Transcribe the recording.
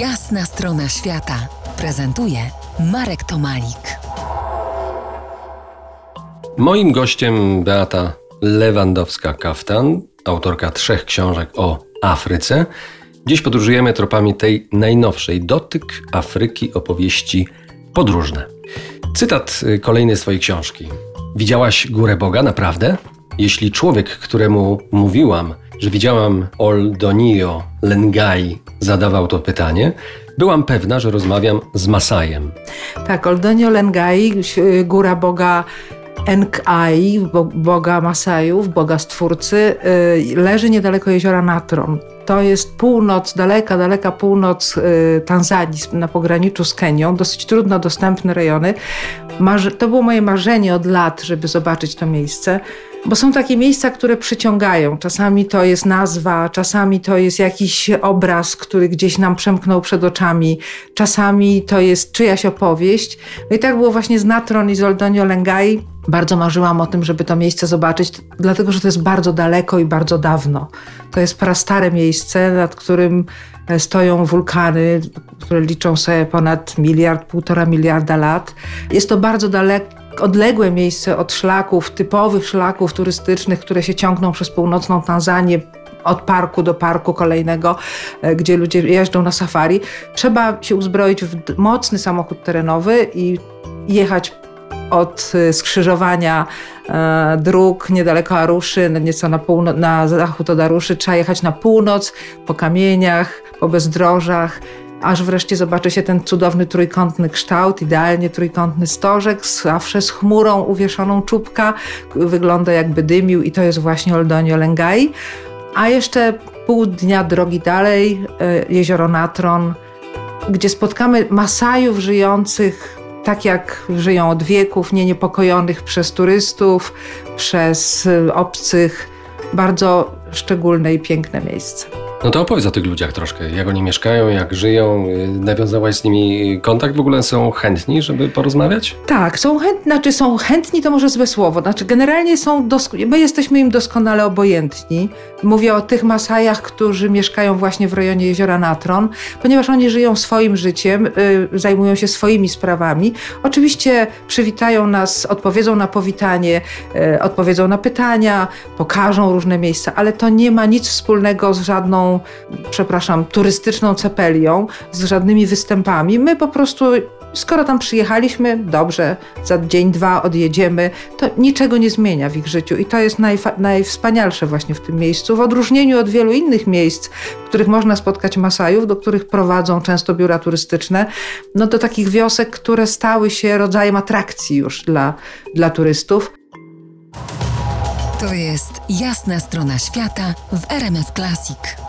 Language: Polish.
Jasna strona świata prezentuje Marek Tomalik. Moim gościem Beata Lewandowska-Kaftan, autorka trzech książek o Afryce. Dziś podróżujemy tropami tej najnowszej Dotyk Afryki opowieści podróżne. Cytat y, kolejny z swojej książki. Widziałaś górę Boga naprawdę? Jeśli człowiek, któremu mówiłam, że widziałam Oldonio Lengai, zadawał to pytanie, byłam pewna, że rozmawiam z Masajem. Tak, Oldonio Lengai, góra Boga Enkai, boga Masajów, boga Stwórcy, y, leży niedaleko jeziora Natron. To jest północ, daleka, daleka północ y, Tanzanii, na pograniczu z Kenią, dosyć trudno dostępne rejony. to było moje marzenie od lat, żeby zobaczyć to miejsce. Bo są takie miejsca, które przyciągają. Czasami to jest nazwa, czasami to jest jakiś obraz, który gdzieś nam przemknął przed oczami, czasami to jest czyjaś opowieść. No i tak było właśnie z Natron i z Oldonio Lengai. Bardzo marzyłam o tym, żeby to miejsce zobaczyć, dlatego że to jest bardzo daleko i bardzo dawno. To jest prastare miejsce, nad którym e, stoją wulkany, które liczą sobie ponad miliard, półtora miliarda lat. Jest to bardzo daleko odległe miejsce od szlaków, typowych szlaków turystycznych, które się ciągną przez północną Tanzanię, od parku do parku kolejnego, e, gdzie ludzie jeżdżą na safari. Trzeba się uzbroić w mocny samochód terenowy i jechać od e, skrzyżowania e, dróg niedaleko Aruszy, nieco na, półno- na zachód od Aruszy, trzeba jechać na północ, po kamieniach, po bezdrożach, aż wreszcie zobaczy się ten cudowny trójkątny kształt, idealnie trójkątny stożek, zawsze z chmurą uwieszoną czubka, wygląda jakby dymił i to jest właśnie Oldonio Lengai. A jeszcze pół dnia drogi dalej, e, jezioro Natron, gdzie spotkamy Masajów żyjących tak jak żyją od wieków, nie niepokojonych przez turystów, przez obcych, bardzo szczególne i piękne miejsce. No to opowiedz o tych ludziach troszkę. Jak oni mieszkają, jak żyją. Nawiązałaś z nimi kontakt? W ogóle są chętni, żeby porozmawiać? Tak, są chętni, znaczy są chętni to może złe słowo. Znaczy generalnie są, my jesteśmy im doskonale obojętni. Mówię o tych Masajach, którzy mieszkają właśnie w rejonie jeziora Natron, ponieważ oni żyją swoim życiem, y, zajmują się swoimi sprawami. Oczywiście przywitają nas, odpowiedzą na powitanie, y, odpowiedzą na pytania, pokażą różne miejsca, ale to nie ma nic wspólnego z żadną przepraszam, turystyczną cepelią, z żadnymi występami. My po prostu skoro tam przyjechaliśmy, dobrze, za dzień, dwa odjedziemy, to niczego nie zmienia w ich życiu. I to jest najwspanialsze właśnie w tym miejscu, w odróżnieniu od wielu innych miejsc, w których można spotkać Masajów, do których prowadzą często biura turystyczne, no do takich wiosek, które stały się rodzajem atrakcji już dla, dla turystów. To jest jasna strona świata w RMS Classic.